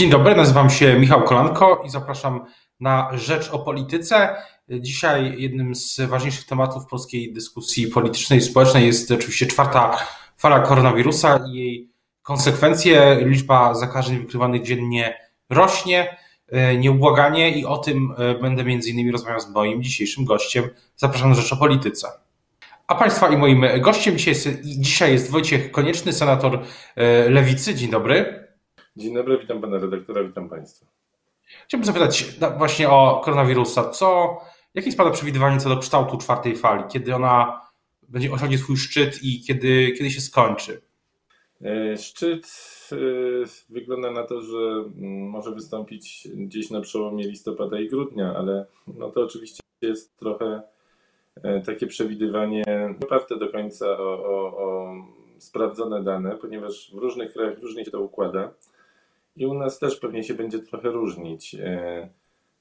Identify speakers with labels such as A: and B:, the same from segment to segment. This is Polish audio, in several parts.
A: Dzień dobry, nazywam się Michał Kolanko i zapraszam na Rzecz o Polityce. Dzisiaj jednym z ważniejszych tematów polskiej dyskusji politycznej i społecznej jest oczywiście czwarta fala koronawirusa i jej konsekwencje. Liczba zakażeń wykrywanych dziennie rośnie nieubłaganie i o tym będę między innymi rozmawiał z moim dzisiejszym gościem. Zapraszam na Rzecz o Polityce. A Państwa i moim gościem dzisiaj jest, dzisiaj jest Wojciech Konieczny, senator Lewicy. Dzień dobry.
B: Dzień dobry, witam pana redaktora, witam państwa.
A: Chciałbym zapytać właśnie o koronawirusa. Co, jakie jest pana przewidywanie co do kształtu czwartej fali? Kiedy ona będzie osiągnie swój szczyt i kiedy, kiedy się skończy?
B: E, szczyt e, wygląda na to, że mm, może wystąpić gdzieś na przełomie listopada i grudnia, ale no to oczywiście jest trochę e, takie przewidywanie oparte do końca o, o, o sprawdzone dane, ponieważ w różnych krajach różnie się to układa i u nas też pewnie się będzie trochę różnić. E,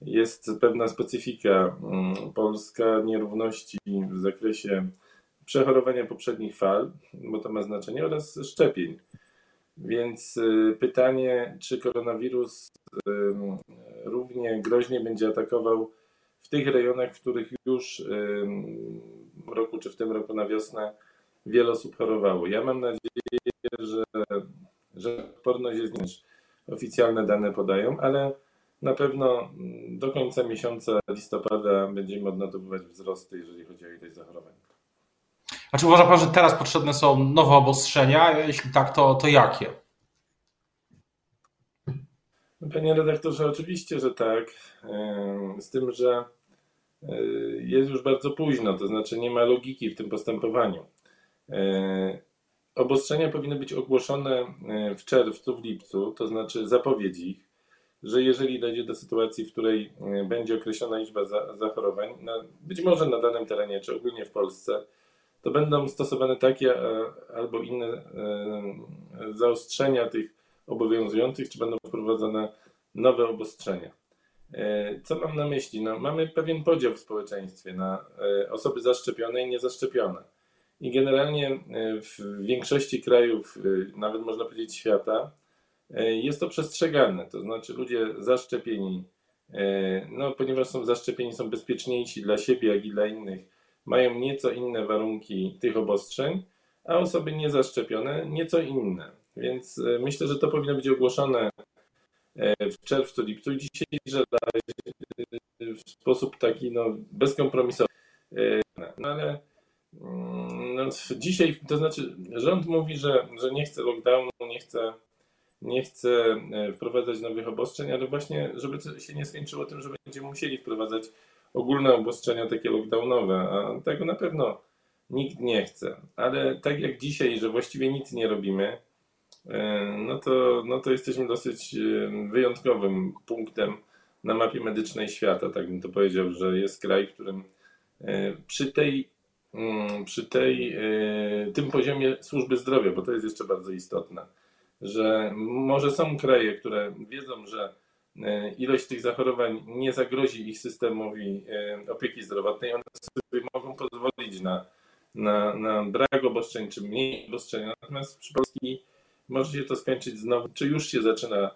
B: jest pewna specyfika mm, polska nierówności w zakresie przechorowania poprzednich fal, bo to ma znaczenie, oraz szczepień. Więc e, pytanie, czy koronawirus równie groźnie będzie atakował w tych rejonach, w których już w roku czy w tym roku na wiosnę wiele osób chorowało. Ja mam nadzieję, że, że odporność jest niż oficjalne dane podają, ale na pewno do końca miesiąca listopada będziemy odnotowywać wzrosty, jeżeli chodzi o ilość zachorowań.
A: A czy uważa Pan, że teraz potrzebne są nowe obostrzenia? Jeśli tak, to, to jakie?
B: Panie redaktorze, oczywiście, że tak. Z tym, że jest już bardzo późno, to znaczy nie ma logiki w tym postępowaniu. Obostrzenia powinny być ogłoszone e, w czerwcu, w lipcu, to znaczy zapowiedź ich, że jeżeli dojdzie do sytuacji, w której e, będzie określona liczba zachorowań, być może na danym terenie, czy ogólnie w Polsce, to będą stosowane takie e, albo inne zaostrzenia tych obowiązujących, czy będą wprowadzone nowe obostrzenia. Co mam na myśli? No, mamy pewien podział w społeczeństwie na osoby zaszczepione i niezaszczepione. I generalnie e, w większości krajów, e, nawet można powiedzieć świata, e, jest to przestrzegane. To znaczy ludzie zaszczepieni, no ponieważ są zaszczepieni, są bezpieczniejsi dla siebie, jak i dla innych, mają nieco inne warunki tych obostrzeń, a osoby niezaszczepione nieco inne. Więc myślę, że to powinno być ogłoszone w czerwcu, lipcu i dzisiaj, że w sposób taki no, bezkompromisowy. No ale dzisiaj, to znaczy, rząd mówi, że, że nie chce lockdownu, nie chce, nie chce e, wprowadzać nowych obostrzeń, ale właśnie, żeby się nie skończyło tym, że będziemy musieli wprowadzać ogólne obostrzenia takie lockdownowe, a tego na pewno nikt nie chce. Ale tak jak dzisiaj, że właściwie nic nie robimy, e, no to, no to jesteśmy dosyć e, wyjątkowym punktem na mapie medycznej świata, tak bym to powiedział, że jest kraj, w którym przy tej przy tej, y, tym poziomie służby zdrowia, bo to jest jeszcze bardzo istotne, że może są kraje, które wiedzą, że y, ilość tych zachorowań nie zagrozi ich systemowi y, opieki zdrowotnej, one sobie mogą pozwolić na, na, na brak obostrzeń czy mniej obostrzeń. Natomiast przy Polski może się to skończyć znowu, czy już się zaczyna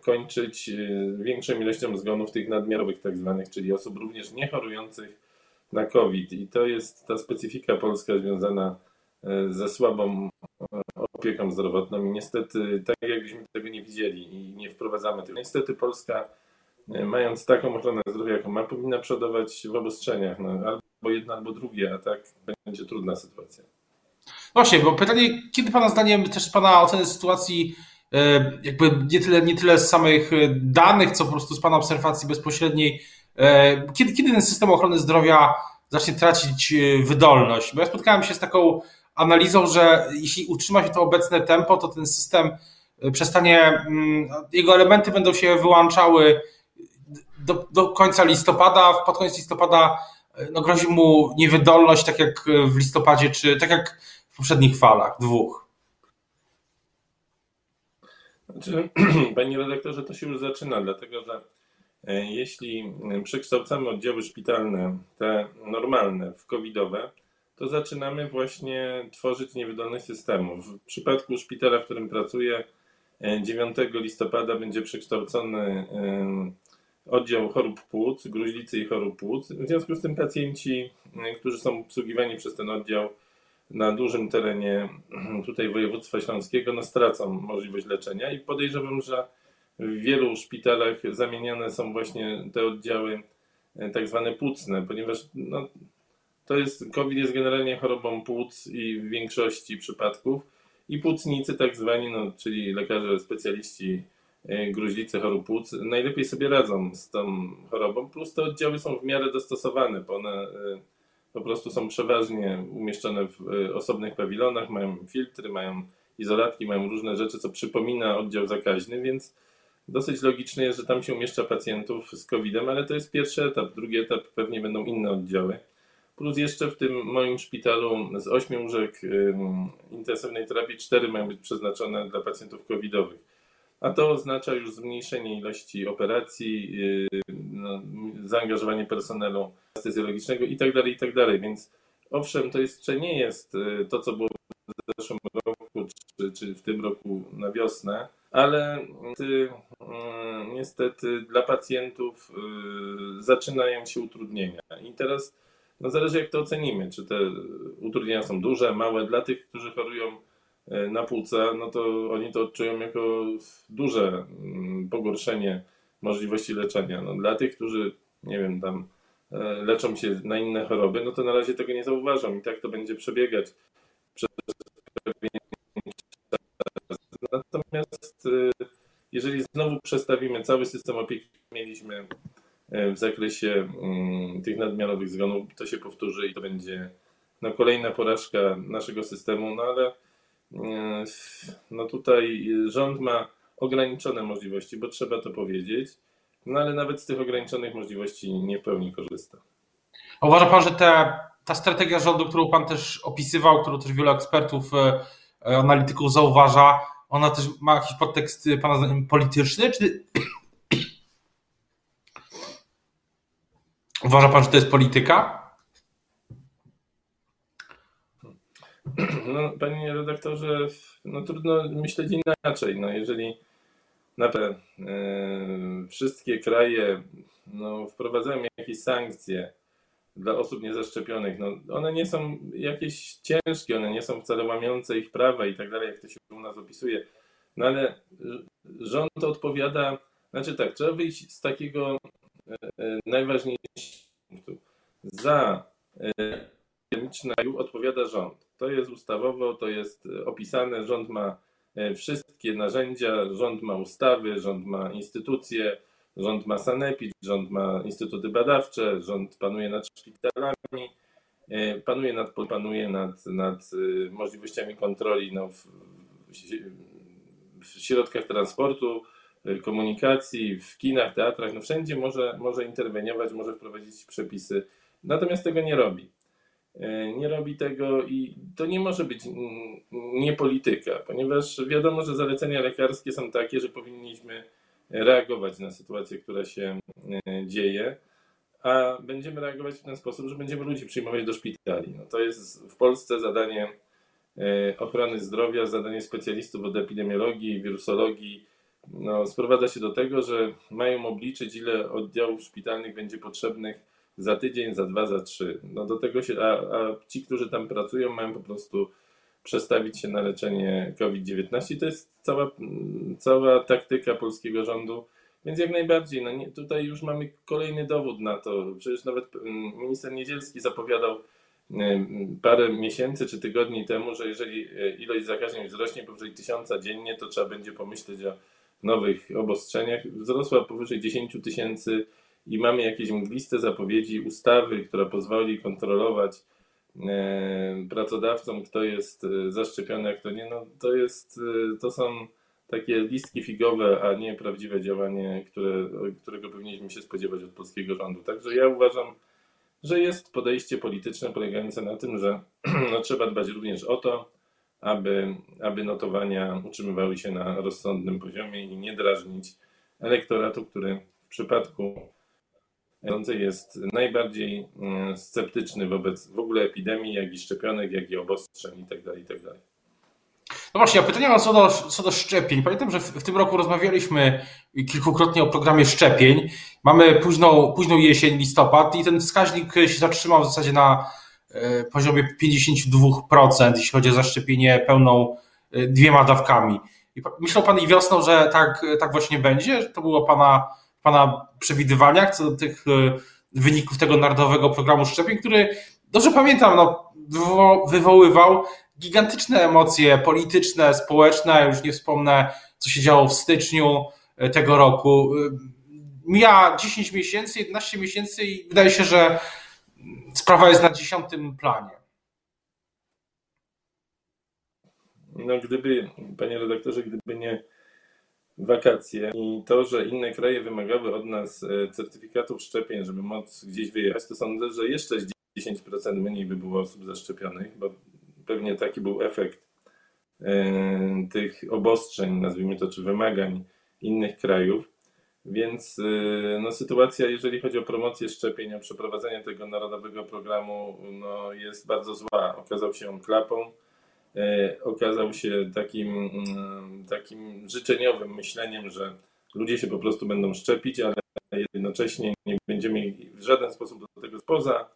B: kończyć większą ilością zgonów tych nadmiarowych tak zwanych, czyli osób również niechorujących na COVID. I to jest ta specyfika polska związana e, ze słabą e, opieką zdrowotną. I niestety, tak jakbyśmy tego nie widzieli i nie wprowadzamy tego. Niestety Polska, e, mając taką ochronę zdrowia, jaką ma, powinna przodować w obostrzeniach. No, albo jedno, albo drugie, a tak będzie trudna sytuacja.
A: Właśnie, bo pytanie, kiedy Pana zdaniem też Pana oceny sytuacji jakby nie tyle, nie tyle z samych danych, co po prostu z Pana obserwacji bezpośredniej, kiedy, kiedy ten system ochrony zdrowia zacznie tracić e, wydolność? Bo ja spotkałem się z taką analizą, że jeśli utrzyma się to obecne tempo, to ten system e, przestanie, mm, jego elementy będą się wyłączały do, do końca listopada, pod koniec listopada no, grozi mu niewydolność, tak jak w listopadzie, czy tak jak w poprzednich falach, dwóch.
B: Znaczy, panie redaktorze, to się już zaczyna, dlatego że E, jeśli e, przekształcamy oddziały szpitalne, te normalne, w covidowe, to zaczynamy właśnie tworzyć niewydolność systemu. W przypadku szpitala, w którym pracuję, 9 listopada będzie przekształcony oddział chorób płuc, gruźlicy i chorób płuc. W związku z tym pacjenci, którzy są obsługiwani przez ten oddział na dużym terenie tutaj województwa śląskiego, no stracą możliwość leczenia i podejrzewam, że w wielu szpitalach zamieniane są właśnie te oddziały tak zwane płucne, ponieważ no, to jest, COVID jest generalnie chorobą płuc i w większości przypadków. I płucnicy tak zwani, no, czyli lekarze specjaliści e, gruźlicy chorób płuc najlepiej sobie radzą z tą chorobą, plus te oddziały są w miarę dostosowane, bo one e, po prostu są przeważnie umieszczone w e, osobnych pawilonach, mają filtry, mają izolatki, mają różne rzeczy, co przypomina oddział zakaźny, więc dosyć logiczne jest, że tam się umieszcza pacjentów z COVID-em, ale to jest pierwszy etap. Drugi etap pewnie będą inne oddziały. Plus jeszcze w tym moim szpitalu z ośmiu łóżek intensywnej terapii cztery mają być przeznaczone dla pacjentów covidowych. A to oznacza już zmniejszenie ilości operacji, no, zaangażowanie personelu anestezjologicznego itd., tak itd. Tak Więc owszem, to jeszcze nie jest y, to, co było w zeszłym roku, czy, czy w tym roku na wiosnę, ale y, niestety dla pacjentów y, zaczynają się utrudnienia. I teraz no zależy jak to ocenimy, czy te utrudnienia są duże, małe. Dla tych, którzy chorują y, na płuca, no to oni to odczują jako duże mm, pogorszenie możliwości leczenia. No dla tych, którzy, nie wiem, tam leczą się na inne choroby, no to na razie tego nie zauważą i tak to będzie przebiegać przez pewien Y, jeżeli znowu przestawimy cały system opieki, mieliśmy y, w zakresie mm, tych nadmiarowych zgonów, to się powtórzy i to będzie no, kolejna porażka naszego systemu, no ale y, no tutaj rząd ma ograniczone możliwości, bo trzeba to powiedzieć, no ale nawet z tych ograniczonych możliwości nie w pełni korzysta.
A: Uważa Pan, że te, ta strategia rządu, którą Pan też opisywał, którą też wielu ekspertów, analityków zauważa, ona też ma jakiś podtekst y, Pana zdaniem polityczny, czy uważa Pan, że to jest polityka?
B: No, panie redaktorze, no trudno myśleć inaczej. No, jeżeli naprawdę e, wszystkie kraje no, wprowadzają jakieś sankcje dla osób niezaszczepionych, no, one nie są jakieś ciężkie, one nie są wcale łamiące ich prawa i tak dalej, jak to się u nas opisuje. No ale rząd odpowiada, znaczy tak, trzeba wyjść z takiego e, e, najważniejszego punktu. Za epidemiczny odpowiada rząd. To jest ustawowo, to jest opisane, rząd ma e, wszystkie narzędzia, rząd ma ustawy, rząd ma instytucje, Rząd ma sanepid, rząd ma instytuty badawcze, rząd panuje nad szpitalami, e, panuje nad, panuje nad, nad e, możliwościami kontroli no, w, w środkach transportu, e, komunikacji, w kinach, teatrach, no wszędzie może, może interweniować, może wprowadzić przepisy, natomiast tego nie robi. Nie robi tego i to nie może być nie polityka, ponieważ wiadomo, że zalecenia lekarskie są takie, że powinniśmy reagować na sytuację, która się e, dzieje, a będziemy reagować w ten sposób, że będziemy ludzi przyjmować do szpitali. No to jest w Polsce zadanie e, ochrony zdrowia, zadanie specjalistów od epidemiologii, wirusologii. No, sprowadza się do tego, że mają obliczyć, ile oddziałów szpitalnych będzie potrzebnych za tydzień, za dwa, za trzy. No do tego się, a, a ci, którzy tam pracują, mają po prostu przestawić się na leczenie COVID-19. To jest cała, cała taktyka polskiego rządu. Więc jak najbardziej, no nie, tutaj już mamy kolejny dowód na to. Przecież nawet mm, minister Niedzielski zapowiadał mm, parę miesięcy czy tygodni temu, że jeżeli e, ilość zakażeń wzrośnie powyżej tysiąca dziennie, to trzeba będzie pomyśleć o nowych obostrzeniach. Wzrosła powyżej 10 tysięcy i mamy jakieś mgliste zapowiedzi ustawy, która pozwoli kontrolować pracodawcom, kto jest e, zaszczepiony, a kto nie, no to jest, e, to są takie listki figowe, a nie prawdziwe działanie, które, którego powinniśmy się spodziewać od polskiego rządu. Także ja uważam, że jest podejście polityczne polegające na tym, że no, trzeba dbać również o to, aby, aby notowania utrzymywały się na rozsądnym poziomie i nie drażnić elektoratu, który w przypadku jest najbardziej mm, sceptyczny wobec w ogóle epidemii, jak i szczepionek, jak i obostrzeń itd.
A: Tak itd. Tak No właśnie, a pytanie co do, co do szczepień. Pamiętam, że w, w, tym roku rozmawialiśmy kilkukrotnie o programie szczepień. Mamy późną, późną jesień, listopad i ten wskaźnik się zatrzymał w zasadzie na e, poziomie 52%, jeśli chodzi o zaszczepienie pełną e, dwiema dawkami. I myślał Pan i wiosną, że tak, tak właśnie będzie? To było Pana, pana przewidywaniach co do tych e, wyników tego narodowego programu szczepień, który, dobrze pamiętam, no, wywoływał gigantyczne emocje polityczne, społeczne, już nie wspomnę, co się działo w styczniu e, tego roku. E, mija 10 miesięcy, 11 miesięcy i wydaje się, że sprawa jest na dziesiątym planie.
B: No gdyby, panie redaktorze, gdyby nie wakacje i to, że inne kraje wymagały od nas e, certyfikatów szczepień, żeby móc gdzieś wyjechać, to sądzę, że jeszcze 10% mniej by było osób zaszczepionych, bo pewnie taki był efekt e, tych obostrzeń, nazwijmy to, czy wymagań innych krajów. Więc e, no, sytuacja, jeżeli chodzi o promocję szczepień, o przeprowadzenie tego narodowego programu, no, jest bardzo zła. Okazał się on klapą, okazał się takim, mm, takim życzeniowym myśleniem, że ludzie się po prostu będą szczepić, ale jednocześnie nie będziemy w żaden sposób do tego spoza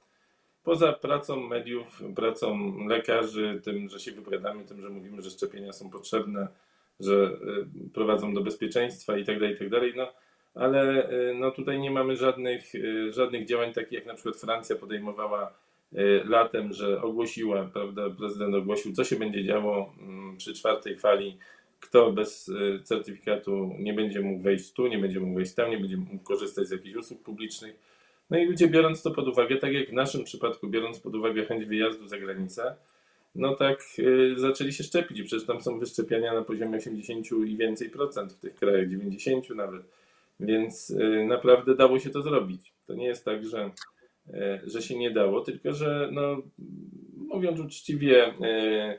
B: Poza pracą mediów, pracą lekarzy, tym, że się wypowiadamy, tym, że mówimy, że szczepienia są potrzebne, że y, prowadzą do bezpieczeństwa i tak dalej, i tak no ale y, no tutaj nie mamy żadnych, żadnych działań takich jak na przykład Francja podejmowała latem, że ogłosiła, prawda, prezydent ogłosił, co się będzie działo mm, przy czwartej fali, kto bez certyfikatu nie będzie mógł wejść tu, nie będzie mógł wejść tam, nie będzie mógł korzystać z jakichś usług publicznych. No i ludzie biorąc to pod uwagę, tak jak w naszym przypadku, biorąc pod uwagę chęć wyjazdu za granicę, no tak y, zaczęli się szczepić. Przecież tam są wyszczepiania na poziomie 80 i więcej procent w tych krajach, 90 nawet. Więc y, naprawdę dało się to zrobić. To nie jest tak, że, y, że się nie dało, tylko że no, mówiąc uczciwie, y,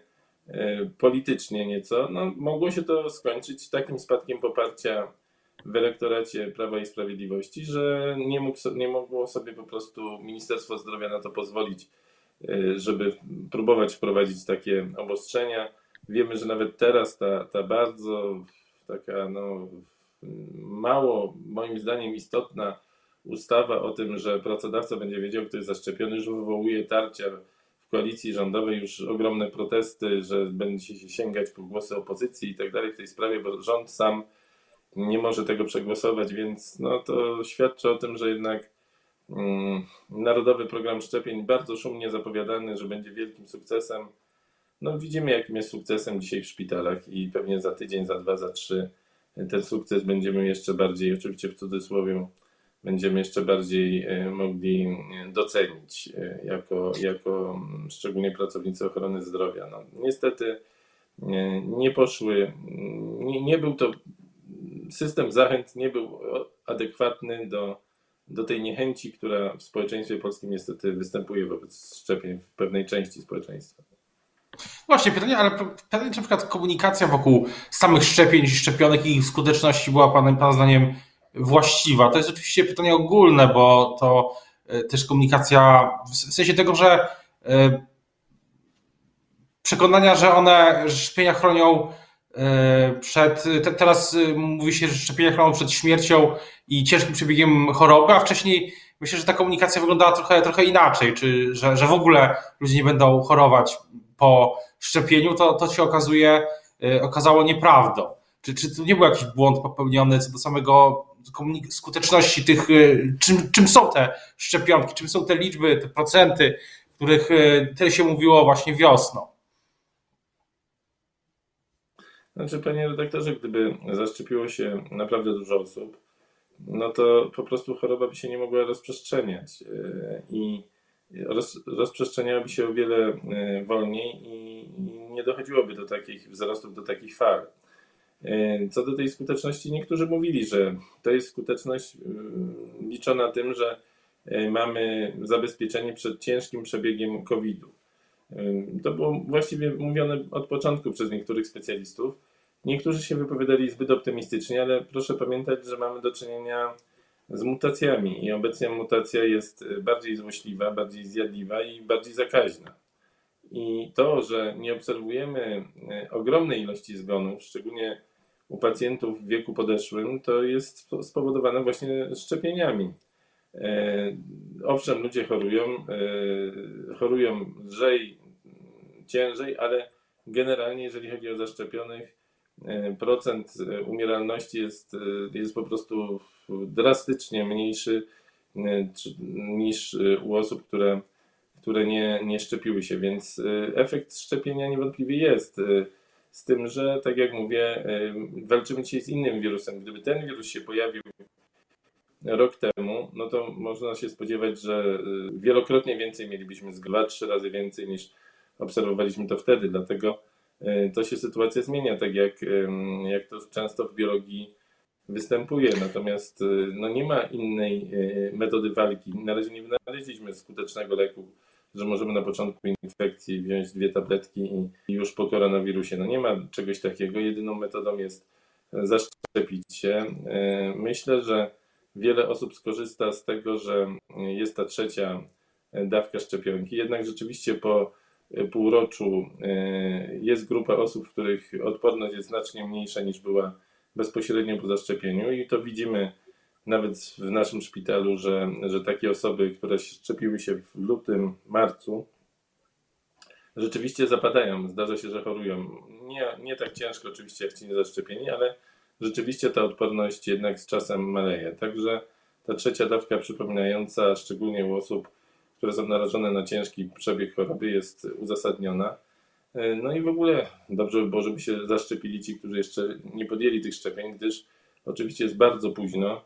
B: y, politycznie nieco, no, mogło się to skończyć takim spadkiem poparcia w elektoracie Prawa i Sprawiedliwości, że nie, mógł, nie mogło sobie po prostu Ministerstwo Zdrowia na to pozwolić, e, żeby próbować wprowadzić takie obostrzenia. Wiemy, że nawet teraz ta, ta bardzo taka no, mało moim zdaniem istotna ustawa o tym, że pracodawca będzie wiedział, kto jest zaszczepiony, już wywołuje tarcia w koalicji rządowej, już ogromne protesty, że będzie się sięgać po głosy opozycji i tak dalej w tej sprawie, bo rząd sam nie może tego przegłosować, więc no, to świadczy o tym, że jednak mm, Narodowy Program Szczepień, bardzo szumnie zapowiadany, że będzie wielkim sukcesem. No, widzimy, jakim jest sukcesem dzisiaj w szpitalach i pewnie za tydzień, za dwa, za trzy ten sukces będziemy jeszcze bardziej, oczywiście w cudzysłowie, będziemy jeszcze bardziej e, mogli docenić e, jako, jako mm, szczególnie pracownicy ochrony zdrowia. No, niestety nie, poszły, nie, nie był to system zachęt nie był adekwatny do, do tej niechęci, która w społeczeństwie polskim niestety występuje wobec szczepień w pewnej części społeczeństwa.
A: Właśnie, pytanie, ale pytanie, czy na przykład komunikacja wokół samych szczepień, szczepionek i ich skuteczności była Panem, Pana zdaniem właściwa? To jest oczywiście pytanie ogólne, bo to e, też komunikacja w sensie tego, że e, przekonania, że one, szczepienia chronią E, przed, te, teraz mówi się, że szczepienia chronią przed śmiercią i ciężkim przebiegiem choroby, a wcześniej myślę, że ta komunikacja wyglądała trochę, trochę inaczej, czy że, że w ogóle ludzie nie będą chorować po szczepieniu, to, to się okazuje, okazało nieprawdą. Czy, czy tu nie był jakiś błąd popełniony co do samego skuteczności tych, y, czym, czym są te szczepionki, czym są te liczby, te procenty, których tyle się mówiło właśnie wiosną?
B: Znaczy, panie redaktorze, gdyby zaszczepiło się naprawdę dużo osób, no to po prostu choroba by się nie mogła rozprzestrzeniać e, i roz, rozprzestrzeniałaby się o wiele e, wolniej i nie dochodziłoby do takich wzrostów, do takich fal. E, co do tej skuteczności, niektórzy mówili, że to jest skuteczność liczona tym, że mamy zabezpieczenie przed ciężkim przebiegiem COVID-u. To było właściwie mówione od początku przez niektórych specjalistów. Niektórzy się wypowiadali zbyt optymistycznie, ale proszę pamiętać, że mamy do czynienia z mutacjami i obecnie mutacja jest bardziej złośliwa, bardziej zjadliwa i bardziej zakaźna. I to, że nie obserwujemy ogromnej ilości zgonów, szczególnie u pacjentów w wieku podeszłym, to jest spowodowane właśnie szczepieniami. Owszem, ludzie chorują, chorują lżej, ciężej, ale generalnie, jeżeli chodzi o zaszczepionych, e, procent e, umieralności jest, e, jest po prostu drastycznie mniejszy niż u osób, które, które nie, nie szczepiły się, więc efekt szczepienia niewątpliwie jest. Z tym, że tak jak mówię, walczymy dzisiaj z innym wirusem. Gdyby ten wirus się pojawił rok temu, no to można się spodziewać, że wielokrotnie więcej mielibyśmy, z dwa, trzy razy więcej niż obserwowaliśmy to wtedy, dlatego e, to się sytuacja zmienia, tak jak, jak to często w biologii występuje. Natomiast e, no nie ma innej metody walki. Na razie nie wynaleźliśmy skutecznego leku, że możemy na początku infekcji wziąć dwie tabletki i już po koronawirusie. No nie ma czegoś takiego. Jedyną metodą jest zaszczepić się. Myślę, że wiele osób skorzysta z tego, że jest ta trzecia dawka szczepionki. Jednak rzeczywiście po półroczu e, jest grupa osób, w których odporność jest znacznie mniejsza niż była bezpośrednio po zaszczepieniu i to widzimy nawet w naszym szpitalu, że, że takie osoby, które szczepiły się w lutym, marcu, rzeczywiście zapadają. Zdarza się, że chorują. Nie, nie tak ciężko oczywiście jak ci niezaszczepieni, ale rzeczywiście ta odporność jednak z czasem maleje. Także ta trzecia dawka przypominająca, szczególnie u osób które są narażone na ciężki przebieg choroby, jest uzasadniona. No i w ogóle dobrze by było, żeby się zaszczepili ci, którzy jeszcze nie podjęli tych szczepień, gdyż oczywiście jest bardzo późno,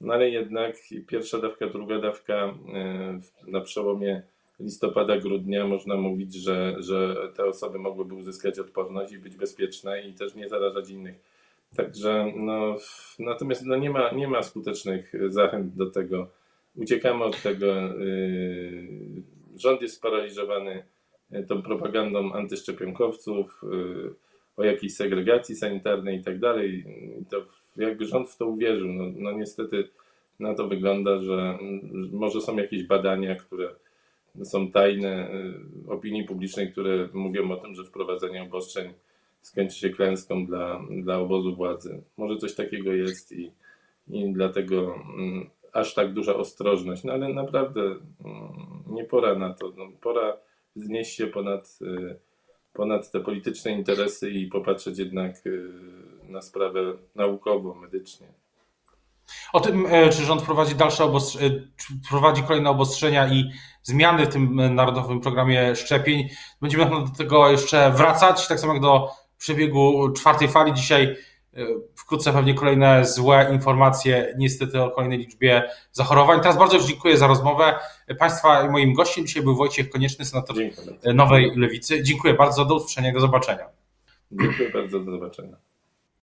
B: no ale jednak pierwsza dawka, druga dawka e, na przełomie listopada, grudnia można mówić, że, że te osoby mogłyby uzyskać odporność i być bezpieczne i też nie zarażać innych. Także no, natomiast no nie, ma, nie ma skutecznych zachęt do tego, uciekamy od tego. Y, rząd jest sparaliżowany y, tą propagandą antyszczepionkowców, o jakiejś segregacji sanitarnej i tak dalej. To jakby rząd w to uwierzył. No, no niestety na to wygląda, że może są jakieś badania, które są tajne opinii publicznej, które mówią o tym, że wprowadzenie obostrzeń skończy się klęską dla, dla obozu władzy. Może coś takiego jest i, i dlatego mm, aż tak duża ostrożność, no ale naprawdę mm, nie pora na to. No, pora znieść się ponad, y, ponad te polityczne interesy i popatrzeć jednak y, na sprawę naukowo, medycznie.
A: O tym, e, czy rząd prowadzi dalsze obostrzenia, prowadzi kolejne obostrzenia i zmiany w tym e, narodowym programie szczepień, będziemy do tego jeszcze wracać, tak samo jak do przebiegu czwartej fali. Dzisiaj Wkrótce pewnie kolejne złe informacje, niestety o kolejnej liczbie zachorowań. Teraz bardzo dziękuję za rozmowę. Państwa i moim gościem dzisiaj był Wojciech Konieczny, senator Nowej Lewicy. Dziękuję bardzo, do usłyszenia, do zobaczenia.
B: Dziękuję bardzo, do zobaczenia.